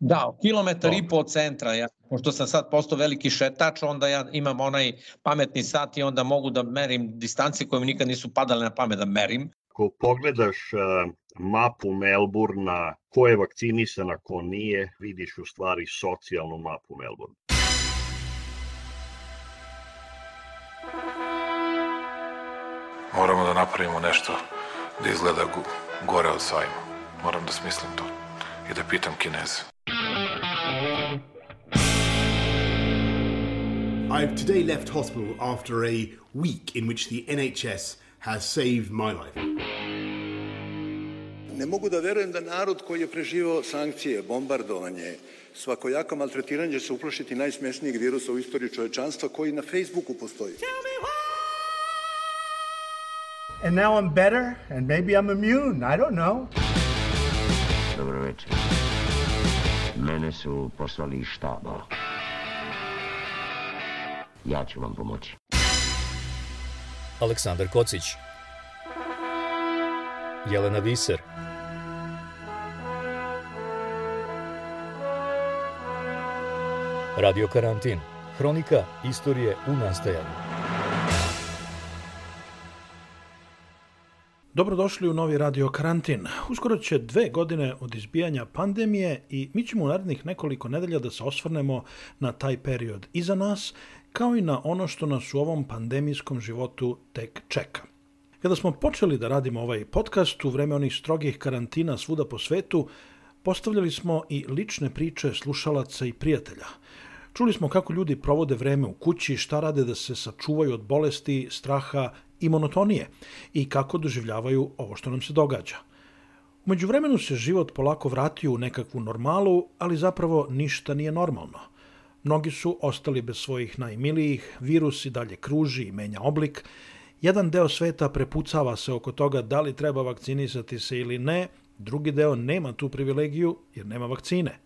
Da, kilometar i po od centra. Ja, pošto sam sad postao veliki šetač, onda ja imam onaj pametni sat i onda mogu da merim distancije koje mi nikad nisu padale na pamet da merim. Ako pogledaš uh, mapu Melburna, ko je vakcinisan, a ko nije, vidiš u stvari socijalnu mapu Melburna. Moramo da napravimo nešto da izgleda gore od sajma. Moram da smislim to i da pitam Kineze. I've today left hospital after a week in which the NHS has saved my life. Ne mogu da verujem da narod koji je preživao sankcije, bombardovanje, svakojako maltretiranje će se uplašiti najsmesnijeg virusa u istoriji čovečanstva koji na Facebooku postoji. And now I'm better and maybe I'm immune, I don't know. Dobro večer. Mene su poslali iz štaba. Ja ću vam pomoći. Aleksandar Kocić Jelena Viser Radio Karantin Hronika istorije u nastajanju Dobrodošli u novi Radio Karantin. Uskoro će dve godine od izbijanja pandemije i mi ćemo u narednih nekoliko nedelja da se osvrnemo na taj period iza nas, kao i na ono što nas u ovom pandemijskom životu tek čeka. Kada smo počeli da radimo ovaj podcast u vreme onih strogih karantina svuda po svetu, postavljali smo i lične priče slušalaca i prijatelja. Čuli smo kako ljudi provode vreme u kući, šta rade da se sačuvaju od bolesti, straha i monotonije i kako doživljavaju ovo što nam se događa. Umeđu vremenu se život polako vratio u nekakvu normalu, ali zapravo ništa nije normalno. Mnogi su ostali bez svojih najmilijih, virus i dalje kruži i menja oblik, jedan deo sveta prepucava se oko toga da li treba vakcinisati se ili ne, drugi deo nema tu privilegiju jer nema vakcine.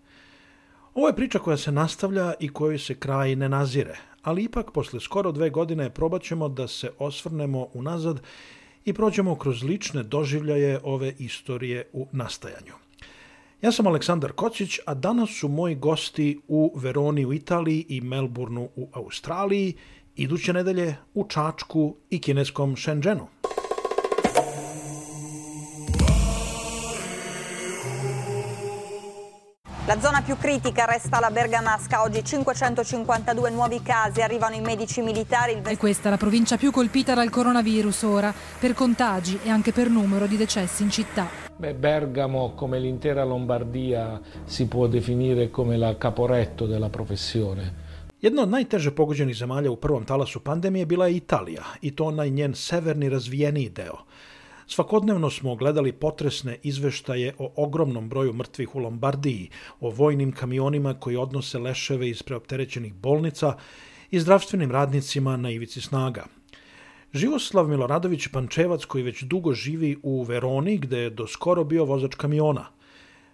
Ovo je priča koja se nastavlja i kojoj se kraj ne nazire, ali ipak posle skoro dve godine probat ćemo da se osvrnemo unazad i prođemo kroz lične doživljaje ove istorije u nastajanju. Ja sam Aleksandar Kocić, a danas su moji gosti u Veroni u Italiji i Melbourneu u Australiji, iduće nedelje u Čačku i kineskom Shenzhenu. La zona più critica resta la Bergamasca, oggi 552 nuovi casi, arrivano i medici militari. È questa la provincia più colpita dal coronavirus ora, per contagi e anche per numero di decessi in città. Beh, Bergamo, come l'intera Lombardia, si può definire come la caporetto della professione. Jedna od najteže pogođenih zemalja u prvom talasu pandemije bila je Italija, i to onaj njen severni razvijeniji deo – Svakodnevno smo gledali potresne izveštaje o ogromnom broju mrtvih u Lombardiji, o vojnim kamionima koji odnose leševe iz preopterećenih bolnica i zdravstvenim radnicima na ivici snaga. Živoslav Miloradović Pančevac, koji već dugo živi u Veroni, gde je do skoro bio vozač kamiona.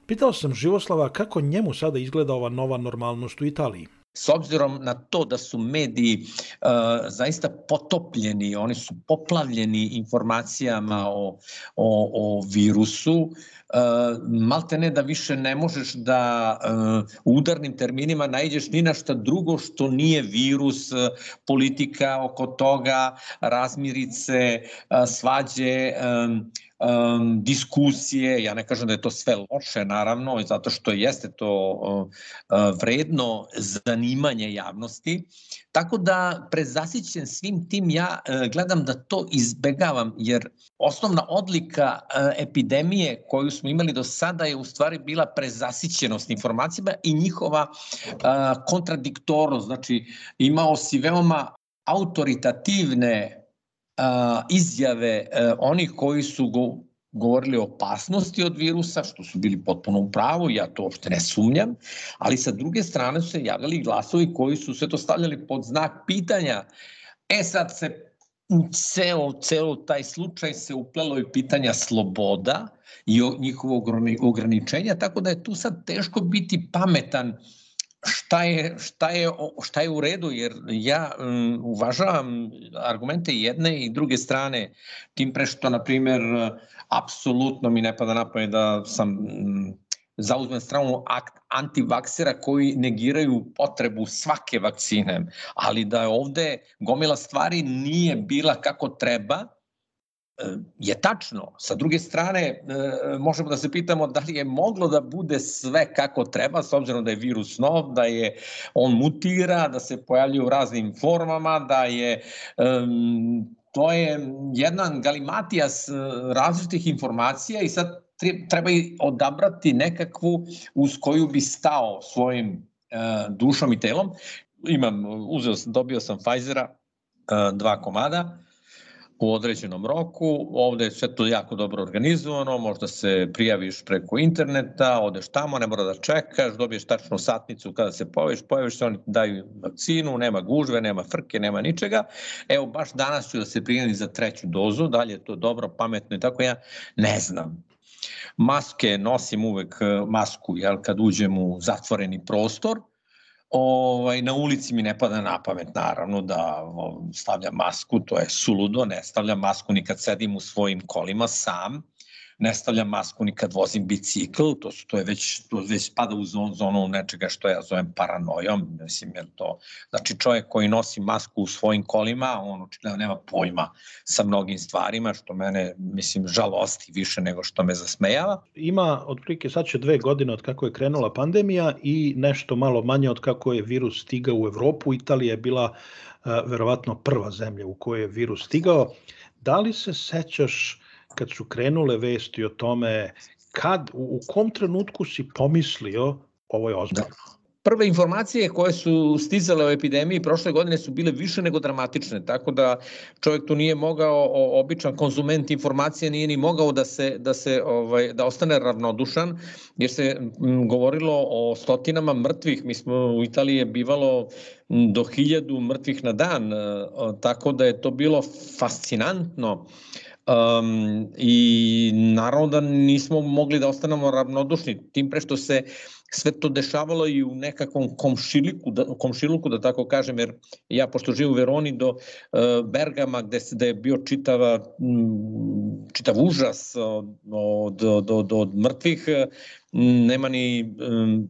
Pitao sam Živoslava kako njemu sada izgleda ova nova normalnost u Italiji. S obzirom na to da su mediji uh, zaista potopljeni, oni su poplavljeni informacijama o, o, o virusu, uh, malte ne da više ne možeš da uh, u udarnim terminima najđeš ni na šta drugo što nije virus, uh, politika oko toga, razmirice, uh, svađe, um, um, diskusije, ja ne kažem da je to sve loše naravno, zato što jeste to uh, vredno zanimanje javnosti, tako da prezasićen svim tim ja uh, gledam da to izbegavam, jer osnovna odlika uh, epidemije koju smo imali do sada je u stvari bila prezasićenost informacijama i njihova kontradiktornost, znači imao si veoma autoritativne izjave e, onih koji su go, govorili o opasnosti od virusa, što su bili potpuno u pravu, ja to uopšte ne sumnjam, ali sa druge strane su se javljali glasovi koji su sve to stavljali pod znak pitanja. E sad se u ceo, ceo taj slučaj se uplelo i pitanja sloboda i njihovog ograničenja, tako da je tu sad teško biti pametan uh, šta je, šta je, šta je u redu, jer ja um, uvažavam argumente jedne i druge strane, tim pre što, na primer, apsolutno mi ne pada na da sam um, zauzmem stranu antivaksera koji negiraju potrebu svake vakcine, ali da je ovde gomila stvari nije bila kako treba, je tačno. Sa druge strane, e, možemo da se pitamo da li je moglo da bude sve kako treba, s obzirom da je virus nov, da je on mutira, da se pojavljuje u raznim formama, da je to je jedan galimatijas e, različitih informacija i sad treba odabrati nekakvu uz koju bi stao svojim e, dušom i telom. Imam, uzeo sam, dobio sam Pfizera, dva komada, u određenom roku. Ovde je sve to jako dobro organizovano, možda se prijaviš preko interneta, odeš tamo, ne mora da čekaš, dobiješ tačnu satnicu kada se pojaviš, pojaviš se, oni daju vakcinu, nema gužve, nema frke, nema ničega. Evo, baš danas ću da se prijavim za treću dozu, dalje je to dobro, pametno i tako, ja ne znam. Maske, nosim uvek eh, masku, jel, kad uđem u zatvoreni prostor, Ovaj, na ulici mi ne pada na pamet, naravno, da stavljam masku, to je suludo, ne stavljam masku ni kad sedim u svojim kolima sam, ne stavljam masku ni kad vozim bicikl, to, su, to je već, to već spada u zon, zonu nečega što ja zovem paranojom, mislim, jer to, znači čovjek koji nosi masku u svojim kolima, on očigledno nema pojma sa mnogim stvarima, što mene, mislim, žalosti više nego što me zasmejava. Ima, otprilike, sad će dve godine od kako je krenula pandemija i nešto malo manje od kako je virus stigao u Evropu. Italija je bila verovatno prva zemlja u kojoj je virus stigao. Da li se sećaš kad su krenule vesti o tome, kad, u, u kom trenutku si pomislio ovo je ozbiljno? Da. Prve informacije koje su stizale o epidemiji prošle godine su bile više nego dramatične, tako da čovjek tu nije mogao, običan konzument informacije nije ni mogao da se, da se ovaj, da ostane ravnodušan, jer se govorilo o stotinama mrtvih, mi smo u Italiji je bivalo do hiljadu mrtvih na dan, tako da je to bilo fascinantno Um, I naravno da nismo mogli da ostanemo ravnodušni, tim pre što se sve to dešavalo i u nekakvom komšiliku, da, komšiluku, da tako kažem, jer ja pošto živim u Veroni do uh, Bergama gde, se, da je bio čitava, m, čitav užas od, od, od, od mrtvih, nema ni um,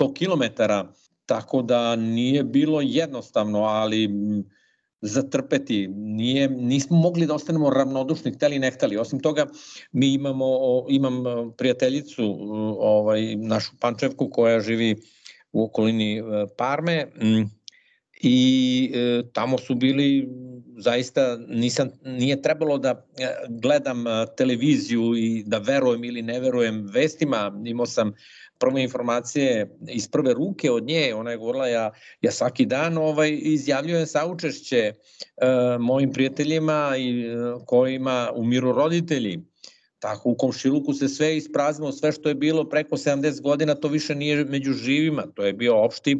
100 kilometara, tako da nije bilo jednostavno, ali zatrpeti. Nije, nismo mogli da ostanemo ravnodušni, hteli ne hteli. Osim toga, mi imamo, imam prijateljicu, ovaj, našu Pančevku koja živi u okolini e, Parme i e, tamo su bili zaista nisam nije trebalo da e, gledam televiziju i da verujem ili ne verujem vestima imao sam prve informacije iz prve ruke od nje, ona je govorila ja, ja svaki dan ovaj, izjavljujem saučešće e, mojim prijateljima i e, kojima umiru roditelji. Tako u komšiluku se sve ispraznilo, sve što je bilo preko 70 godina, to više nije među živima, to je bio opšti,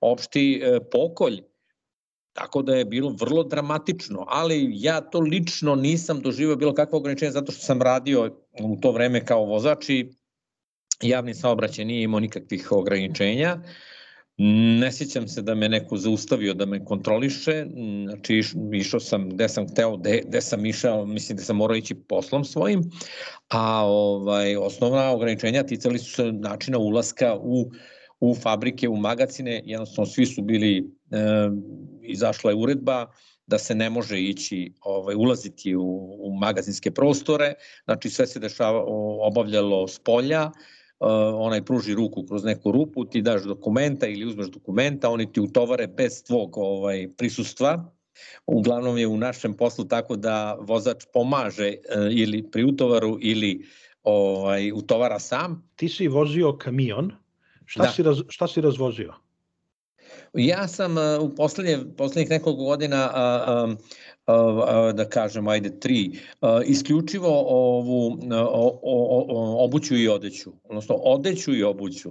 opšti e, pokolj. Tako da je bilo vrlo dramatično, ali ja to lično nisam doživao bilo kakvo ograničenje zato što sam radio u to vreme kao vozač i javni saobraćaj nije imao nikakvih ograničenja. Ne sjećam se da me neko zaustavio da me kontroliše, znači išao sam gde sam hteo, gde, gde sam išao, mislim da sam morao ići poslom svojim, a ovaj, osnovna ograničenja ticali su se načina ulaska u, u fabrike, u magacine, jednostavno svi su bili, e, izašla je uredba, da se ne može ići ovaj ulaziti u, u magazinske prostore, znači sve se dešava obavljalo s polja, Uh, onaj pruži ruku kroz neku rupu, ti daš dokumenta ili uzmeš dokumenta, oni ti utovare bez tvog ovaj, prisustva. Uglavnom je u našem poslu tako da vozač pomaže uh, ili pri utovaru ili ovaj, utovara sam. Ti si vozio kamion, šta, da. si, raz, šta si razvozio? Ja sam uh, u poslednje, poslednjih nekoliko godina uh, uh, da kažem, ajde, tri, isključivo ovu o, o, o, obuću i odeću, odnosno odeću i obuću.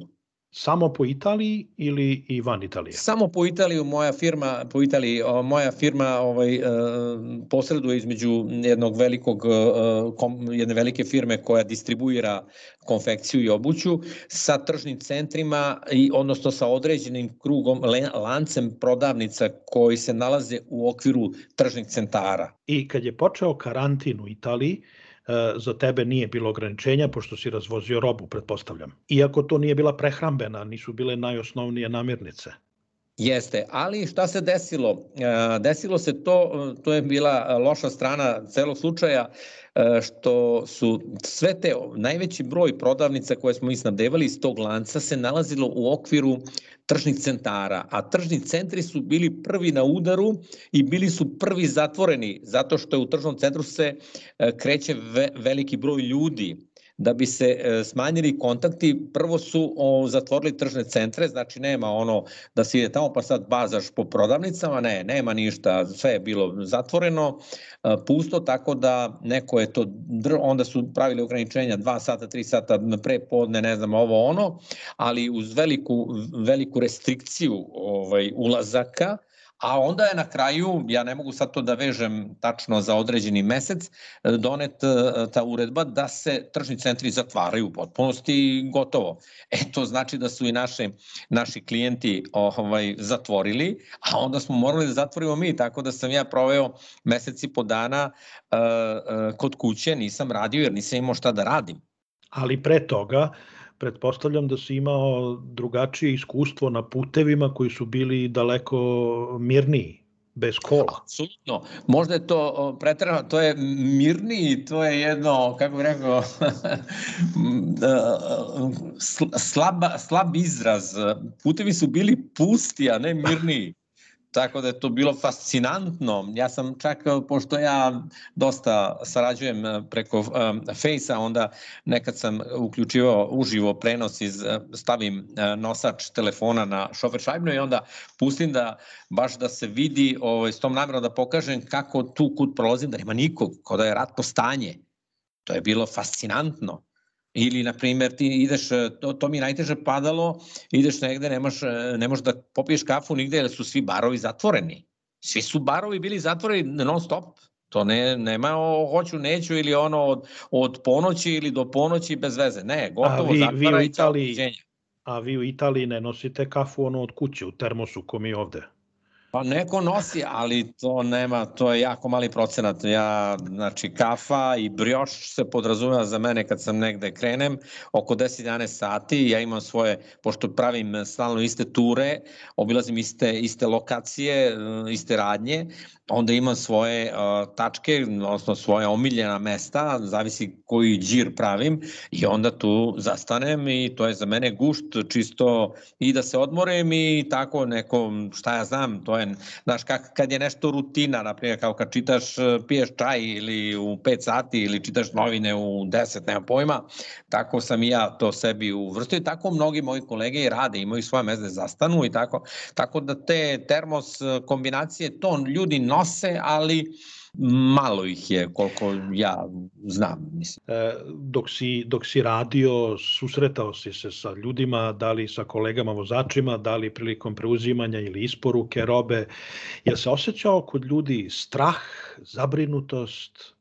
Samo po Italiji ili i van Italije? Samo po Italiji, moja firma, po Italiji, moja firma ovaj, e, posreduje između jednog velikog, e, jedne velike firme koja distribuira konfekciju i obuću sa tržnim centrima i odnosno sa određenim krugom lancem prodavnica koji se nalaze u okviru tržnih centara. I kad je počeo karantin u Italiji, za tebe nije bilo ograničenja, pošto si razvozio robu, pretpostavljam. Iako to nije bila prehrambena, nisu bile najosnovnije namirnice. Jeste, ali šta se desilo? E, desilo se to, to je bila loša strana celog slučaja, e, što su sve te, najveći broj prodavnica koje smo isnabdevali iz tog lanca se nalazilo u okviru tržnih centara, a tržni centri su bili prvi na udaru i bili su prvi zatvoreni, zato što je u tržnom centru se e, kreće veliki broj ljudi da bi se e, smanjili kontakti, prvo su zatvorili tržne centre, znači nema ono da se ide tamo pa sad bazaš po prodavnicama, ne, nema ništa, sve je bilo zatvoreno, e, pusto, tako da neko je to, onda su pravili ograničenja 2 sata, 3 sata pre podne, ne znam, ovo ono, ali uz veliku, veliku restrikciju ovaj, ulazaka, a onda je na kraju, ja ne mogu sad to da vežem tačno za određeni mesec, donet e, ta uredba da se tržni centri zatvaraju u potpunosti i gotovo. E to znači da su i naše, naši klijenti ovaj, zatvorili, a onda smo morali da zatvorimo mi, tako da sam ja proveo meseci po dana uh, uh, kod kuće, nisam radio jer nisam imao šta da radim. Ali pre toga, pretpostavljam da si imao drugačije iskustvo na putevima koji su bili daleko mirniji bez kola. Apsolutno. Možda je to pretrano, to je mirniji, to je jedno, kako bih rekao, slaba, slab izraz. Putevi su bili pusti, a ne mirniji. Tako da je to bilo fascinantno. Ja sam čak, pošto ja dosta sarađujem eh, preko um, Face-a, onda nekad sam uključivao uživo prenos iz, stavim nosač telefona na šofer šajbnu i onda pustim da baš da se vidi ovaj, s tom namjerom da pokažem kako tu kud prolazim, da nema nikog, kao da je ratno stanje. To je bilo fascinantno. Ili, na primjer, ti ideš, e, to, to mi najteže padalo, ideš negde, nemaš, e, ne možeš da popiješ kafu nigde, jer su svi barovi zatvoreni. Svi su barovi bili zatvoreni non stop. To ne, nema o, hoću, neću ili ono od, od ponoći ili do ponoći bez veze. Ne, gotovo, vi, vi u Italiji, A vi u Italiji ne nosite kafu ono od kuće u termosu ko mi ovde? Pa neko nosi, ali to nema, to je jako mali procenat. Ja, znači, kafa i brioš se podrazumeva za mene kad sam negde krenem, oko 10-11 sati, ja imam svoje, pošto pravim stalno iste ture, obilazim iste, iste lokacije, iste radnje, onda imam svoje uh, tačke, odnosno svoje omiljena mesta, zavisi koji džir pravim i onda tu zastanem i to je za mene gušt čisto i da se odmorem i tako neko, šta ja znam, to je, znaš, kak, kad je nešto rutina, naprimjer, kao kad čitaš, piješ čaj ili u 5 sati ili čitaš novine u 10, nema pojma, tako sam i ja to sebi uvrstio i tako mnogi moji kolege i rade, imaju svoje mezde zastanu i tako, tako da te termos kombinacije, to ljudi nose, ali malo ih je koliko ja znam. Mislim. E, dok, si, dok si radio, susretao si se sa ljudima, da li sa kolegama vozačima, da li prilikom preuzimanja ili isporuke robe. Je se osjećao kod ljudi strah, zabrinutost,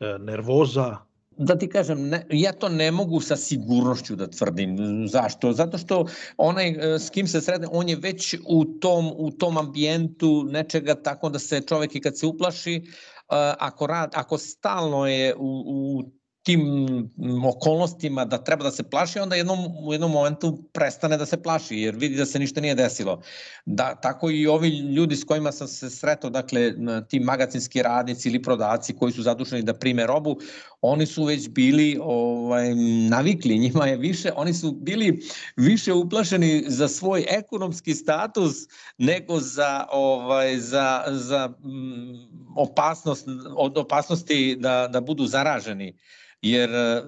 e, nervoza? da ti kažem, ne, ja to ne mogu sa sigurnošću da tvrdim. Zašto? Zato što onaj e, s kim se sretne, on je već u tom, u tom ambijentu nečega tako da se čovek i kad se uplaši, ako, rad, ako stalno je u, u tim okolnostima da treba da se plaši, onda jednom, u jednom momentu prestane da se plaši, jer vidi da se ništa nije desilo. Da, tako i ovi ljudi s kojima sam se sretao, dakle, ti magacinski radnici ili prodavci koji su zadušeni da prime robu, oni su već bili ovaj, navikli, njima je više, oni su bili više uplašeni za svoj ekonomski status nego za, ovaj, za, za m, opasnost, od opasnosti da, da budu zaraženi. Jer e,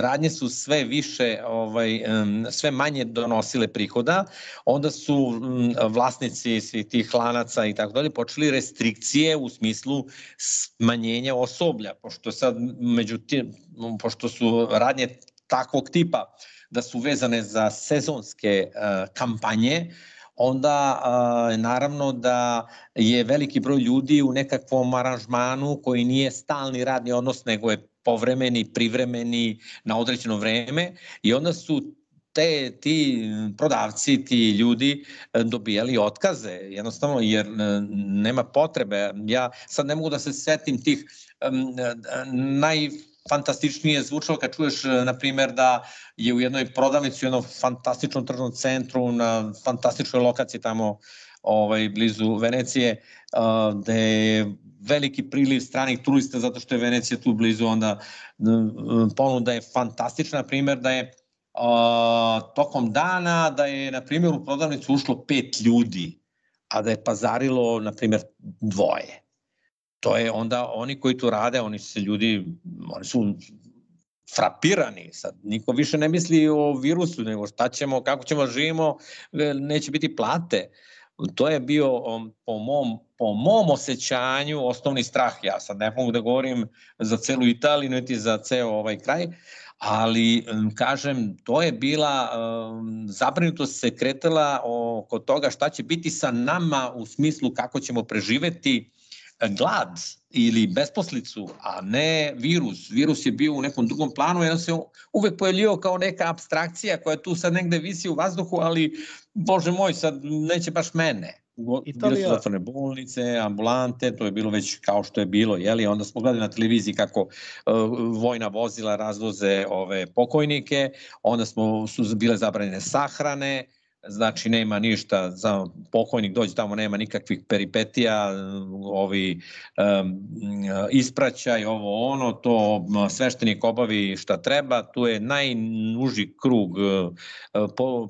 radnje su sve više, ovaj, sve manje donosile prihoda, onda su vlasnici svih tih lanaca i tako dalje počeli restrikcije u smislu smanjenja osoblja, pošto sad međutim, pošto su radnje takvog tipa da su vezane za sezonske uh, kampanje, onda uh, naravno da je veliki broj ljudi u nekakvom aranžmanu koji nije stalni radni odnos, nego je povremeni, privremeni, na određeno vreme i onda su te, ti prodavci, ti ljudi e, dobijali otkaze, jednostavno jer e, nema potrebe. Ja sad ne mogu da se setim tih um, naj fantastičnije zvučalo kad čuješ, na primjer, da je u jednoj prodavnici, u jednom fantastičnom tržnom centru, na fantastičnoj lokaciji tamo ovaj, blizu Venecije, da je veliki priliv stranih turista zato što je Venecija tu blizu, onda ponuda je fantastična, na primjer, da je tokom dana da je, na primjer, u prodavnicu ušlo pet ljudi, a da je pazarilo, na primjer, dvoje. To je onda oni koji tu rade, oni se ljudi, oni su frapirani. Sad niko više ne misli o virusu, nego šta ćemo, kako ćemo živimo, e, neće biti plate. To je bio um, po mom, po mom osjećanju osnovni strah. Ja sad ne mogu da govorim za celu Italiju, niti za ceo ovaj kraj, ali kažem, to je bila, zabrinutost se kretala oko toga šta će biti sa nama u smislu kako ćemo preživeti glad ili besposlicu, a ne virus. Virus je bio u nekom drugom planu, jedan se uvek pojavljivao kao neka abstrakcija koja tu sad negde visi u vazduhu, ali, bože moj, sad neće baš mene. Italija... Bile su zatvorene bolnice, ambulante, to je bilo već kao što je bilo, jeli? onda smo gledali na televiziji kako uh, vojna vozila razvoze ove pokojnike, onda smo, su bile zabranjene sahrane, znači nema ništa, za pokojnik dođe tamo, nema nikakvih peripetija, ovi um, ispraćaj, ovo ono, to sveštenik obavi šta treba, tu je najnuži krug uh,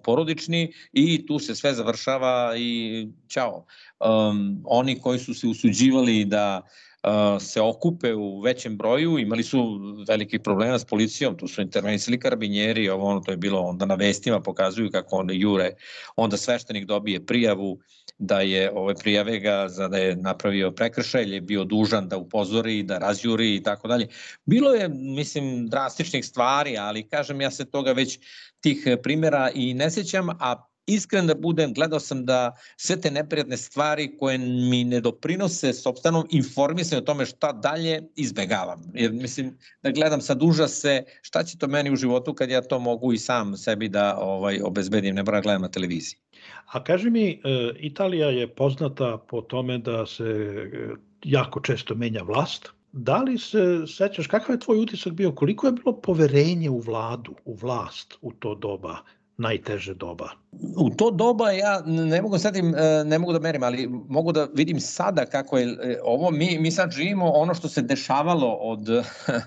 porodični i tu se sve završava i ćao. Um, oni koji su se usuđivali da uh, se okupe u većem broju, imali su velikih problema s policijom, tu su intervenisali karabinjeri, ovo ono, to je bilo onda na vestima pokazuju kako onda jure, onda sveštenik dobije prijavu da je ove prijave ga za da je napravio prekršaj, je bio dužan da upozori, da razjuri i tako dalje. Bilo je, mislim, drastičnih stvari, ali kažem ja se toga već tih primjera i ne sećam, a iskren da budem, gledao sam da sve te neprijatne stvari koje mi ne doprinose sobstvenom informisanju o tome šta dalje izbegavam. Jer mislim da gledam sad užase šta će to meni u životu kad ja to mogu i sam sebi da ovaj obezbedim, ne moram da gledam na televiziji. A kaži mi, e, Italija je poznata po tome da se e, jako često menja vlast. Da li se sećaš, kakav je tvoj utisak bio, koliko je bilo poverenje u vladu, u vlast u to doba? Najteže doba? U to doba ja ne mogu sad im, e, ne mogu da merim, ali mogu da vidim sada kako je e, ovo, mi, mi sad živimo ono što se dešavalo od,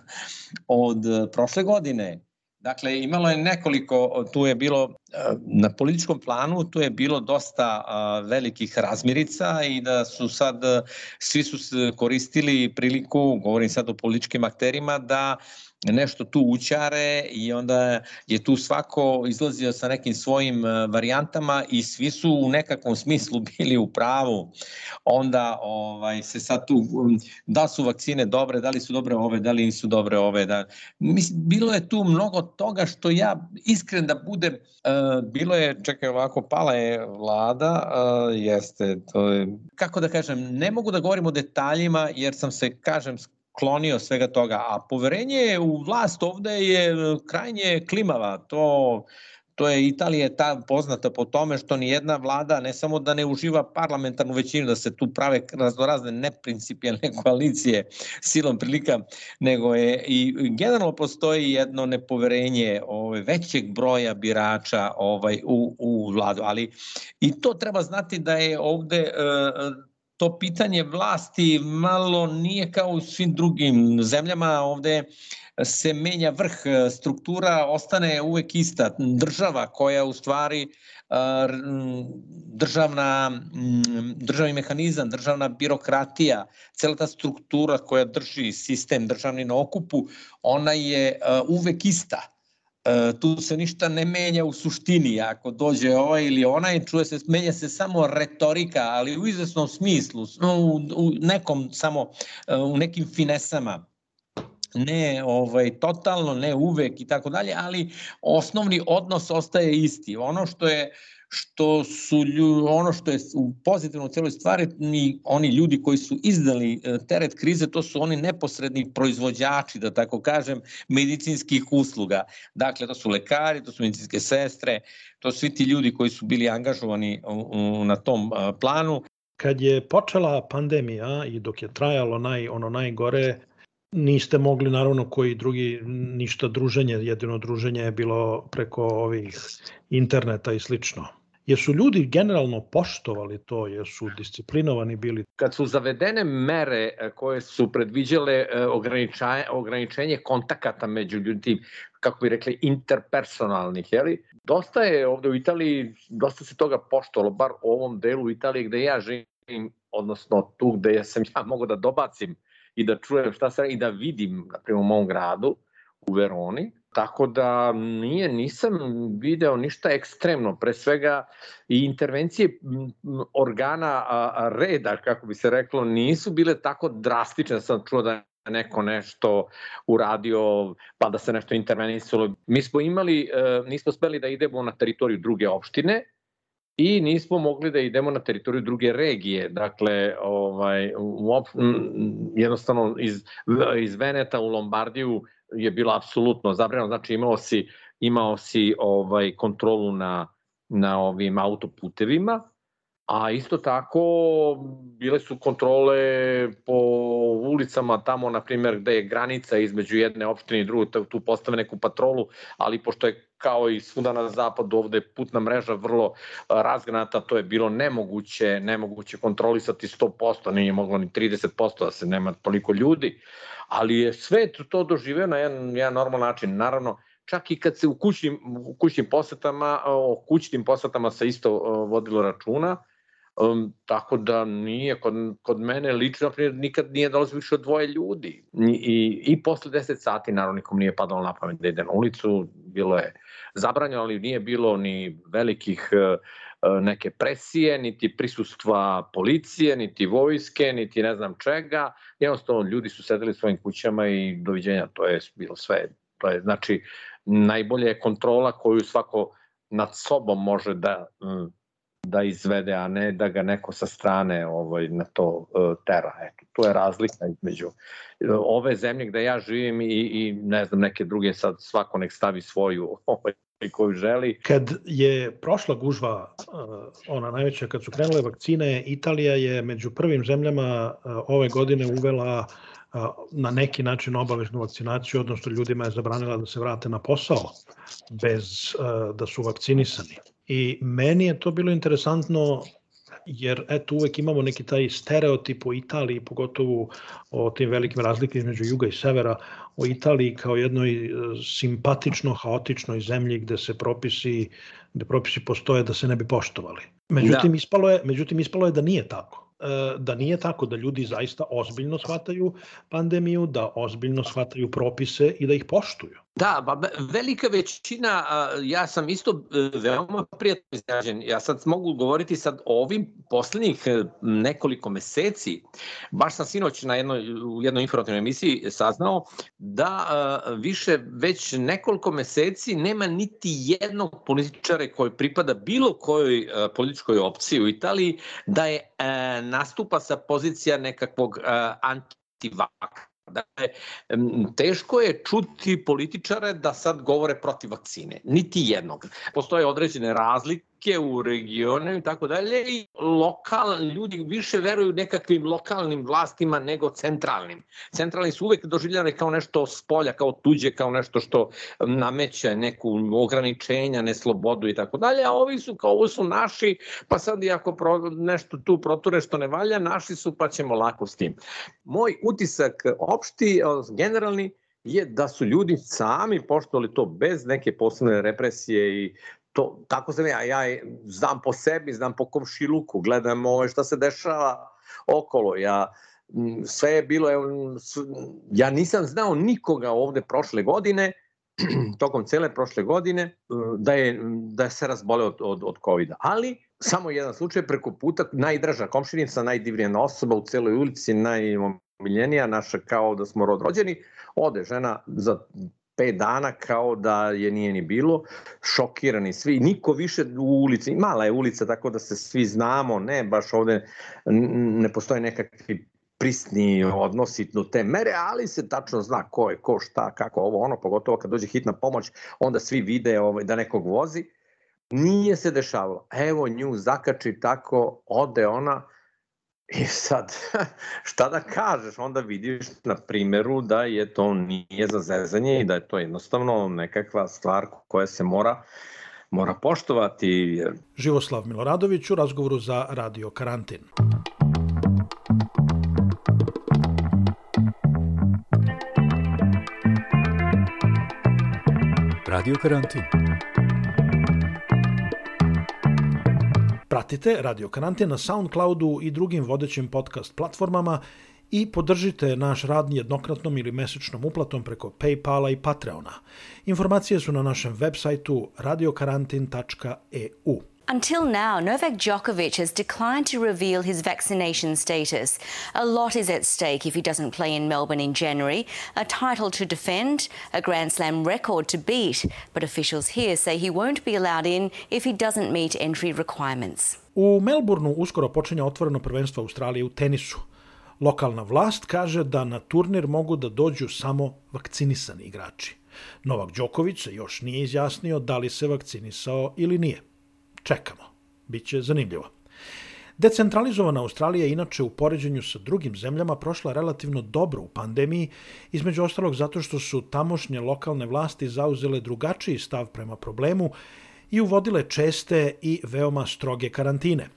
od prošle godine. Dakle, imalo je nekoliko, tu je bilo e, na političkom planu, tu je bilo dosta velikih razmirica i da su sad, svi su koristili priliku, govorim sad o političkim akterima, da nešto tu učare i onda je tu svako izlazio sa nekim svojim e, varijantama i svi su u nekakvom smislu bili u pravu. Onda ovaj se sad tu da su vakcine dobre, da li su dobre ove, da li nisu dobre ove, da mislim bilo je tu mnogo toga što ja iskren da budem uh, bilo je čekaj ovako pala je vlada, uh, jeste to je kako da kažem, ne mogu da govorim o detaljima jer sam se kažem klonio svega toga, a poverenje u vlast ovde je e, krajnje klimava. To to je Italija ta poznata po tome što ni jedna vlada ne samo da ne uživa parlamentarnu većinu, da se tu prave raznorazne neprincipijalne koalicije silom prilika, nego je i generalno postoji jedno nepoverenje ovaj, većeg broja birača ovaj, u, u vladu. Ali i to treba znati da je ovde uh, to pitanje vlasti malo nije kao u svim drugim zemljama, ovde se menja vrh, struktura ostane uvek ista. Država koja u stvari državna, državni mehanizam, državna birokratija, cela ta struktura koja drži sistem državni na okupu, ona je uvek ista tu se ništa ne menja u suštini, ako dođe ovaj ili onaj, čuje se, menja se samo retorika, ali u izvesnom smislu, u, u nekom samo, e, u nekim finesama. Ne ovaj totalno ne uvek i tako dalje ali osnovni odnos ostaje isti. Ono što je što su ono što je u pozitivno u celoj stvari ni oni ljudi koji su izdali e, teret krize to su oni neposredni proizvođači da tako kažem medicinskih usluga. Dakle to su lekari to su medicinske sestre to su svi ti ljudi koji su bili angažovani na tom planu. Kad je počela pandemija i dok je trajalo naj ono najgore niste mogli naravno koji drugi ništa druženje, jedino druženje je bilo preko ovih interneta i slično. Jesu ljudi generalno poštovali to, jesu disciplinovani bili? Kad su zavedene mere e, koje su predviđale e, ograničenje kontakata među ljudi, kako bi rekli, interpersonalnih, jeli? Dosta je ovde u Italiji, dosta se toga poštovalo, bar u ovom delu Italije gde ja živim, odnosno tu gde sam ja mogu da dobacim i da čujem šta se i da vidim, na primjer u mom gradu, u Veroni, Tako da nije, nisam video ništa ekstremno, pre svega i intervencije organa reda, kako bi se reklo, nisu bile tako drastične, sam čuo da neko nešto uradio, pa da se nešto intervenisalo. Mi smo imali, e, nismo speli da idemo na teritoriju druge opštine, i nismo mogli da idemo na teritoriju druge regije. Dakle, ovaj, uop, jednostavno iz, iz Veneta u Lombardiju je bilo apsolutno zabranjeno, znači imao si, imao si ovaj kontrolu na, na ovim autoputevima, a isto tako bile su kontrole po ulicama tamo, na primjer, gde je granica između jedne opštine i druge, tu postave neku patrolu, ali pošto je kao i svuda na zapadu ovde putna mreža vrlo razgranata, to je bilo nemoguće, nemoguće kontrolisati 100%, nije moglo ni 30% da se nema toliko ljudi, ali je sve to doživeo na jedan, jedan normalan način. Naravno, čak i kad se u kućnim, u kućnim posetama, o kućnim posetama se isto vodilo računa, Um, tako da nije, kod, kod mene lično, naprimjer, nikad nije dolazio više od dvoje ljudi. I, i, posle 10 sati, naravno, nikom nije padalo na pamet da ide na ulicu, bilo je zabranjeno, ali nije bilo ni velikih uh, neke presije, niti prisustva policije, niti vojske, niti ne znam čega. Jednostavno, ljudi su sedeli u svojim kućama i doviđenja, to je bilo sve. To je, znači, najbolje je kontrola koju svako nad sobom može da mm, da izvede, a ne da ga neko sa strane ovaj, na to uh, tera. Eto, to je razlika između uh, ove zemlje gde ja živim i, i ne znam, neke druge sad svako nek stavi svoju ovaj, koju želi. Kad je prošla gužva, uh, ona najveća, kad su krenule vakcine, Italija je među prvim zemljama ove godine uvela na neki način obaveznu vakcinaciju, odnosno ljudima je zabranila da se vrate na posao bez da su vakcinisani. I meni je to bilo interesantno jer eto uvek imamo neki taj stereotip o Italiji, pogotovo o tim velikim razlikama između juga i severa, o Italiji kao jednoj e, simpatično, haotičnoj zemlji gde se propisi, gde propisi postoje da se ne bi poštovali. Međutim, da. ispalo je, međutim ispalo je da nije tako. E, da nije tako, da ljudi zaista ozbiljno shvataju pandemiju, da ozbiljno shvataju propise i da ih poštuju. Da, ba, velika većina, ja sam isto e, veoma prijatno izrađen. Ja sad mogu govoriti sad o ovim poslednjih e, nekoliko meseci. Baš sam sinoć na jednoj, u jednoj informativnoj emisiji saznao da više već nekoliko meseci nema niti jednog političara koji pripada bilo kojoj političkoj opciji u Italiji da je nastupa sa pozicija nekakvog antivaka Dakle, teško je čuti političare da sad govore protiv vakcine. Niti jednog. Postoje određene razlike politike u regionu i tako dalje i lokal, ljudi više veruju nekakvim lokalnim vlastima nego centralnim. Centralni su uvek doživljane kao nešto s polja, kao tuđe, kao nešto što nameće neku ograničenja, neslobodu i tako dalje, a ovi su kao ovo su naši, pa sad i ako pro, nešto tu proture što ne valja, naši su pa ćemo lako s tim. Moj utisak opšti, generalni, je da su ljudi sami poštovali to bez neke posebne represije i to, tako sam ja, ja znam po sebi, znam po komšiluku, gledam ovo šta se dešava okolo, ja sve je bilo, ja nisam znao nikoga ovde prošle godine, tokom cele prošle godine, da je, da se razbole od, od, od COVID-a. Ali, samo jedan slučaj, preko puta, najdraža komšinica, najdivnija osoba u celoj ulici, najomiljenija naša kao da smo rod rođeni, ode žena za pet dana kao da je nije ni bilo, šokirani svi, niko više u ulici, mala je ulica tako da se svi znamo, ne baš ovde ne postoje nekakvi prisni odnosi do te mere, ali se tačno zna ko je, ko šta, kako ovo, ono, pogotovo kad dođe hitna pomoć, onda svi vide ovaj, da nekog vozi. Nije se dešavalo. Evo nju zakači tako, ode ona, I sad, šta da kažeš, onda vidiš na primeru da je to nije za zezanje i da je to jednostavno nekakva stvar koja se mora mora poštovati. Živoslav Miloradović u razgovoru za Radio Karantin. Radio Karantin. Pratite Radio Karantin na Soundcloudu i drugim vodećim podcast platformama i podržite naš rad jednokratnom ili mesečnom uplatom preko Paypala i Patreona. Informacije su na našem web sajtu radiokarantin.eu. Until now, Novak Djokovic has declined to reveal his vaccination status. A lot is at stake if he doesn't play in Melbourne in January a title to defend, a Grand Slam record to beat. But officials here say he won't be allowed in if he doesn't meet entry requirements. U Melbourneu uskoro počinje otvoreno prvenstvo Australije u tenisu. Lokalna vlast kaže da na turnir mogu da dođu samo vakcinisani igrači. Novak Đoković se još nije izjasnio da li se vakcinisao ili nije. Čekamo. Biće zanimljivo. Decentralizovana Australija inače u poređenju sa drugim zemljama prošla relativno dobro u pandemiji, između ostalog zato što su tamošnje lokalne vlasti zauzele drugačiji stav prema problemu i uvodile česte i veoma stroge karantine.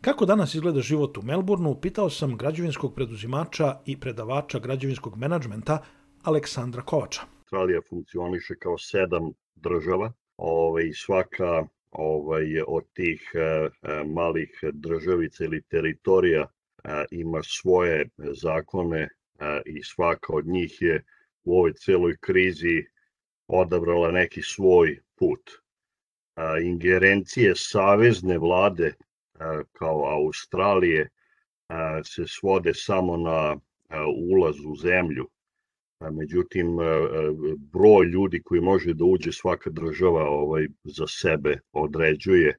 Kako danas izgleda život u Melbourneu, pitao sam građevinskog preduzimača i predavača građevinskog menadžmenta Aleksandra Kovača. Australija funkcioniše kao sedam država, ovaj, svaka ovaj, od tih e, malih državica ili teritorija e, ima svoje zakone e, i svaka od njih je u ovoj celoj krizi odabrala neki svoj put. Ingerencije savezne vlade kao Australije se svode samo na ulaz u zemlju. Međutim, broj ljudi koji može da uđe svaka država ovaj, za sebe određuje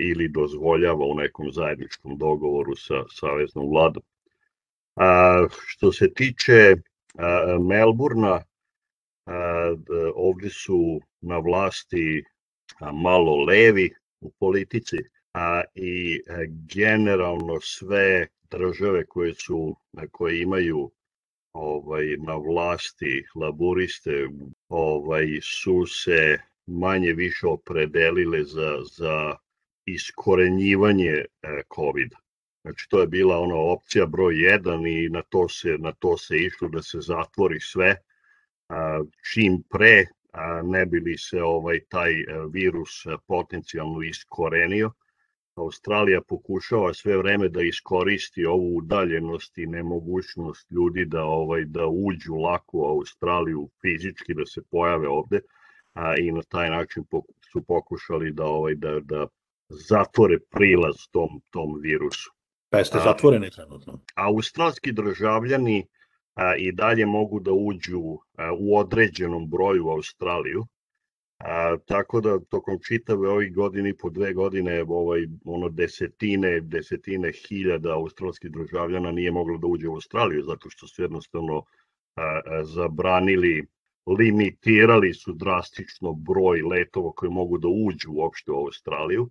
ili dozvoljava u nekom zajedničkom dogovoru sa saveznom vladom. A, što se tiče a, Melburna, a, ovde su na vlasti malo levi u politici, a, i e, generalno sve države koje su koje imaju ovaj na vlasti laburiste ovaj su se manje više opredelile za za iskorenjivanje e, COVID. Znači to je bila ona opcija broj 1 i na to se na to se išlo da se zatvori sve a, čim pre a, ne bi li se ovaj taj e, virus potencijalno iskorenio Australija pokušava sve vreme da iskoristi ovu udaljenost i nemogućnost ljudi da ovaj da uđu lako u Australiju fizički da se pojave ovde a, i na taj način su pokušali da ovaj da da zatvore prilaz tom tom virusu. Pa jeste zatvoreni trenutno? Australski državljani a, i dalje mogu da uđu a, u određenom broju u Australiju, A, tako da tokom čitave ovih godine i po dve godine ovaj, ono desetine, desetine hiljada australskih državljana nije moglo da uđe u Australiju zato što su jednostavno a, a, zabranili limitirali su drastično broj letova koji mogu da uđu uopšte u Australiju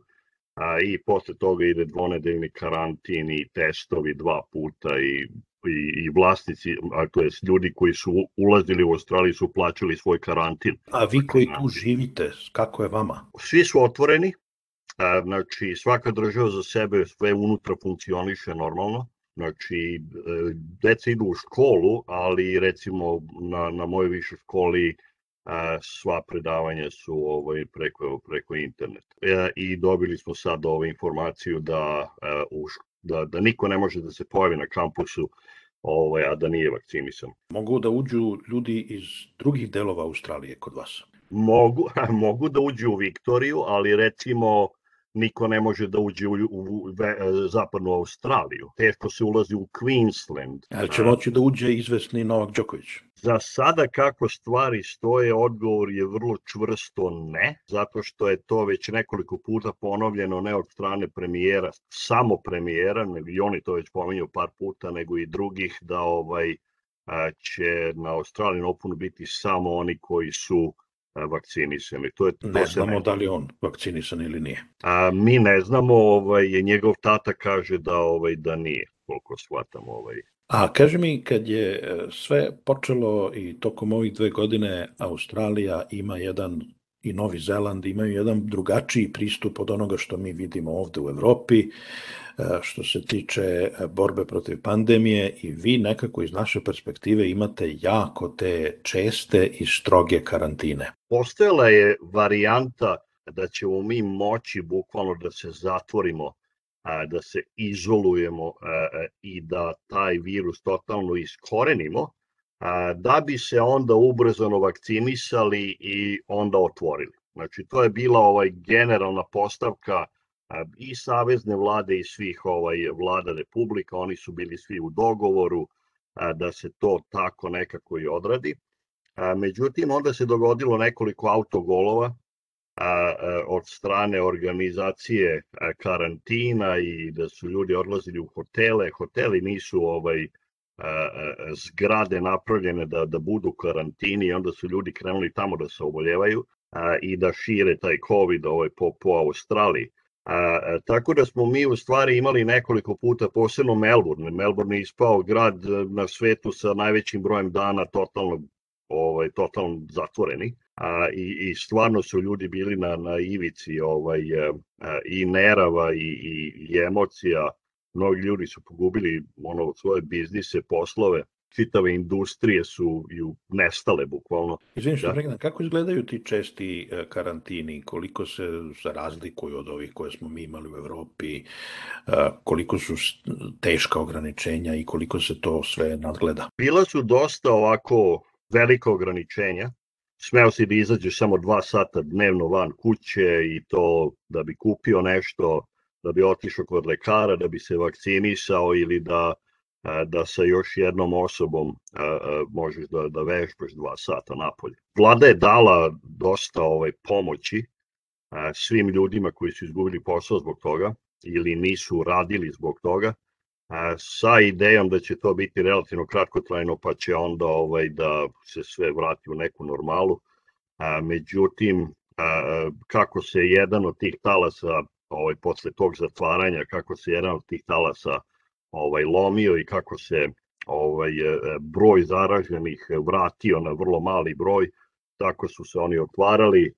a, i posle toga ide dvonedeljni karantin i testovi dva puta i i, i vlasnici, je ljudi koji su ulazili u Australiju su plaćali svoj karantin. A vi koji tu živite, kako je vama? Svi su otvoreni, a, znači svaka država za sebe sve unutra funkcioniše normalno, Znači, e, deca idu u školu, ali recimo na, na mojoj višoj školi a, sva predavanja su ovaj, preko, preko interneta. E, I dobili smo sad ovu informaciju da, a, u, da, da niko ne može da se pojavi na kampusu ovaj, a da nije vakcinisan. Mogu da uđu ljudi iz drugih delova Australije kod vas? Mogu, mogu da uđu u Viktoriju, ali recimo niko ne može da uđe u, u, u zapadnu Australiju. Teško se ulazi u Queensland. Ali će moći da uđe izvesni Novak Đoković? Za sada kako stvari stoje, odgovor je vrlo čvrsto ne, zato što je to već nekoliko puta ponovljeno ne od strane premijera, samo premijera, nego i oni to već pominju par puta, nego i drugih, da ovaj će na Australijan Openu biti samo oni koji su vakcinisani. To je, to ne znamo ne... da li on vakcinisan ili nije. A, mi ne znamo, ovaj, njegov tata kaže da ovaj da nije. koliko shvatam ovaj. A kaži mi, kad je e, sve počelo i tokom ovih dve godine Australija ima jedan i Novi Zeland imaju jedan drugačiji pristup od onoga što mi vidimo ovde u Evropi, e, što se tiče e, borbe protiv pandemije i vi nekako iz naše perspektive imate jako te česte i stroge karantine. Postojala je varijanta da ćemo mi moći bukvalno da se zatvorimo, da se izolujemo i da taj virus totalno iskorenimo, da bi se onda ubrzano vakcinisali i onda otvorili. Znači, to je bila ovaj generalna postavka i savezne vlade i svih ovaj vlada republika, oni su bili svi u dogovoru da se to tako nekako i odradi. Međutim, onda se dogodilo nekoliko autogolova od strane organizacije karantina i da su ljudi odlazili u hotele. Hoteli nisu ovaj zgrade napravljene da, da budu karantini i onda su ljudi krenuli tamo da se oboljevaju i da šire taj COVID ovaj, po, po Australiji. A, tako da smo mi u stvari imali nekoliko puta, posebno Melbourne. Melbourne je ispao grad na svetu sa najvećim brojem dana totalno, ovaj, totalno zatvoreni. A, i, I stvarno su ljudi bili na, na ivici ovaj, a, i nerava i, i, i emocija mnogi ljudi su pogubili ono svoje biznise, poslove, čitave industrije su ju nestale bukvalno. Izvini što da. prekidam, kako izgledaju ti česti e, karantini, koliko se razlikuju od ovih koje smo mi imali u Evropi, e, koliko su teška ograničenja i koliko se to sve nadgleda? Bila su dosta ovako velika ograničenja, smeo si da izađeš samo dva sata dnevno van kuće i to da bi kupio nešto, da bi otišao kod lekara, da bi se vakcinisao ili da da sa još jednom osobom možeš da, da vežbaš dva sata napolje. Vlada je dala dosta ovaj, pomoći svim ljudima koji su izgubili posao zbog toga ili nisu radili zbog toga, sa idejom da će to biti relativno kratkotrajno pa će onda ovaj, da se sve vrati u neku normalu. Međutim, kako se jedan od tih talasa ovaj, posle tog zatvaranja, kako se jedan od tih talasa ovaj, lomio i kako se ovaj, e, broj zaraženih vratio na vrlo mali broj, tako su se oni otvarali, e,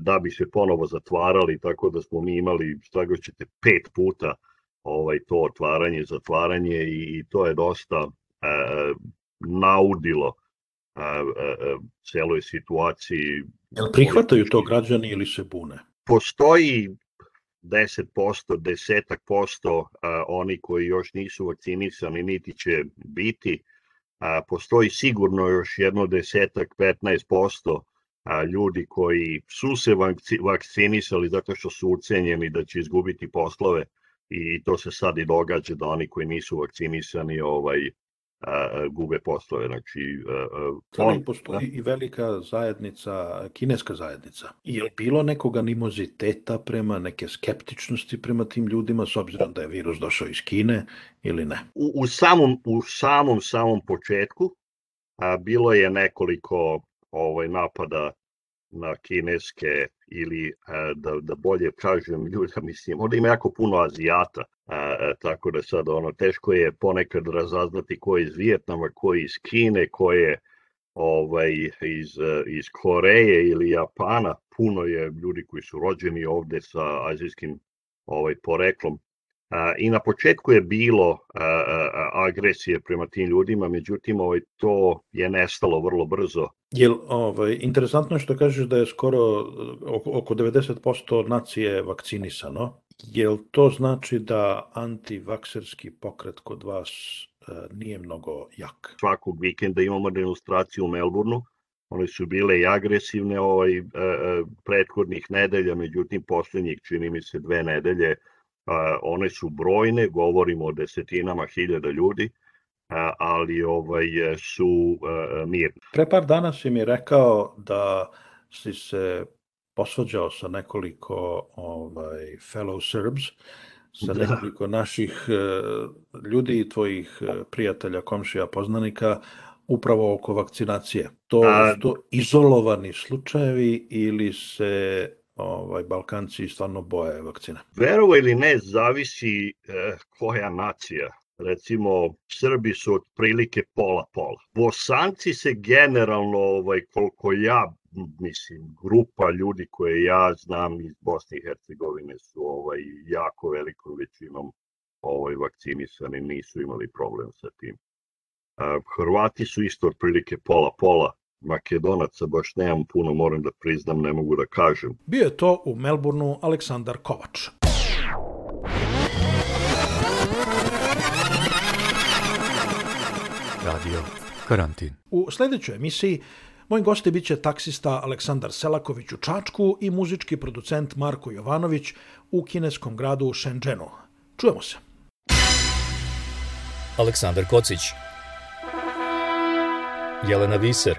da bi se ponovo zatvarali, tako da smo mi imali, šta ćete, pet puta ovaj, to otvaranje, zatvaranje i, i to je dosta e, naudilo e, e, celoj situaciji. Jel prihvataju to građani ili se bune? Postoji 10%, desetak posto oni koji još nisu vakcinisani niti će biti, postoji sigurno još jedno desetak, 15% ljudi koji su se vakcinisali zato što su ucenjeni da će izgubiti poslove i to se sad i događa da oni koji nisu vakcinisani ovaj a, gube poslove. Znači, a, on, postoji da? i velika zajednica, kineska zajednica. Je li bilo nekog animoziteta prema neke skeptičnosti prema tim ljudima s obzirom da je virus došao iz Kine ili ne? U, u samom, u samom, samom početku a, bilo je nekoliko ovaj, napada na kineske ili da, da bolje kažem ljuda, mislim, ovde ima jako puno Azijata, a, tako da sad ono, teško je ponekad razaznati ko je iz Vijetnama, ko je iz Kine, ko je ovaj, iz, iz Koreje ili Japana, puno je ljudi koji su rođeni ovde sa azijskim ovaj, poreklom, I na početku je bilo agresije prema tim ljudima, međutim ovaj, to je nestalo vrlo brzo. Jel, ovaj, interesantno je što kažeš da je skoro oko 90% nacije vakcinisano. Jel to znači da antivakserski pokret kod vas e, nije mnogo jak? Svakog vikenda imamo demonstraciju u Melbourneu. One su bile i agresivne ovaj, e, e, prethodnih nedelja, međutim poslednjih čini mi se dve nedelje one su brojne, govorimo o desetinama hiljada ljudi, ali ovaj su mirni. Pre par dana si mi rekao da si se posvađao sa nekoliko ovaj, fellow Serbs, sa da. nekoliko naših e, ljudi i tvojih e, prijatelja, komšija, poznanika, upravo oko vakcinacije. To su to izolovani slučajevi ili se ovaj, Balkanci stvarno boje vakcina? Verovo ili ne, zavisi eh, koja nacija recimo Srbi su otprilike pola-pola. Bosanci se generalno, ovaj, koliko ja mislim, grupa ljudi koje ja znam iz Bosne i Hercegovine su ovaj, jako velikom većinom ovaj, vakcinisani, nisu imali problem sa tim. Hrvati su isto otprilike pola-pola, Makedonaca baš nemam puno, moram da priznam, ne mogu da kažem. Bio je to u Melbourneu Aleksandar Kovač. Radio Karantin. U sledećoj emisiji Moj gosti biće taksista Aleksandar Selaković u Čačku i muzički producent Marko Jovanović u kineskom gradu Shenzhenu. Čujemo se. Aleksandar Kocić Jelena Viser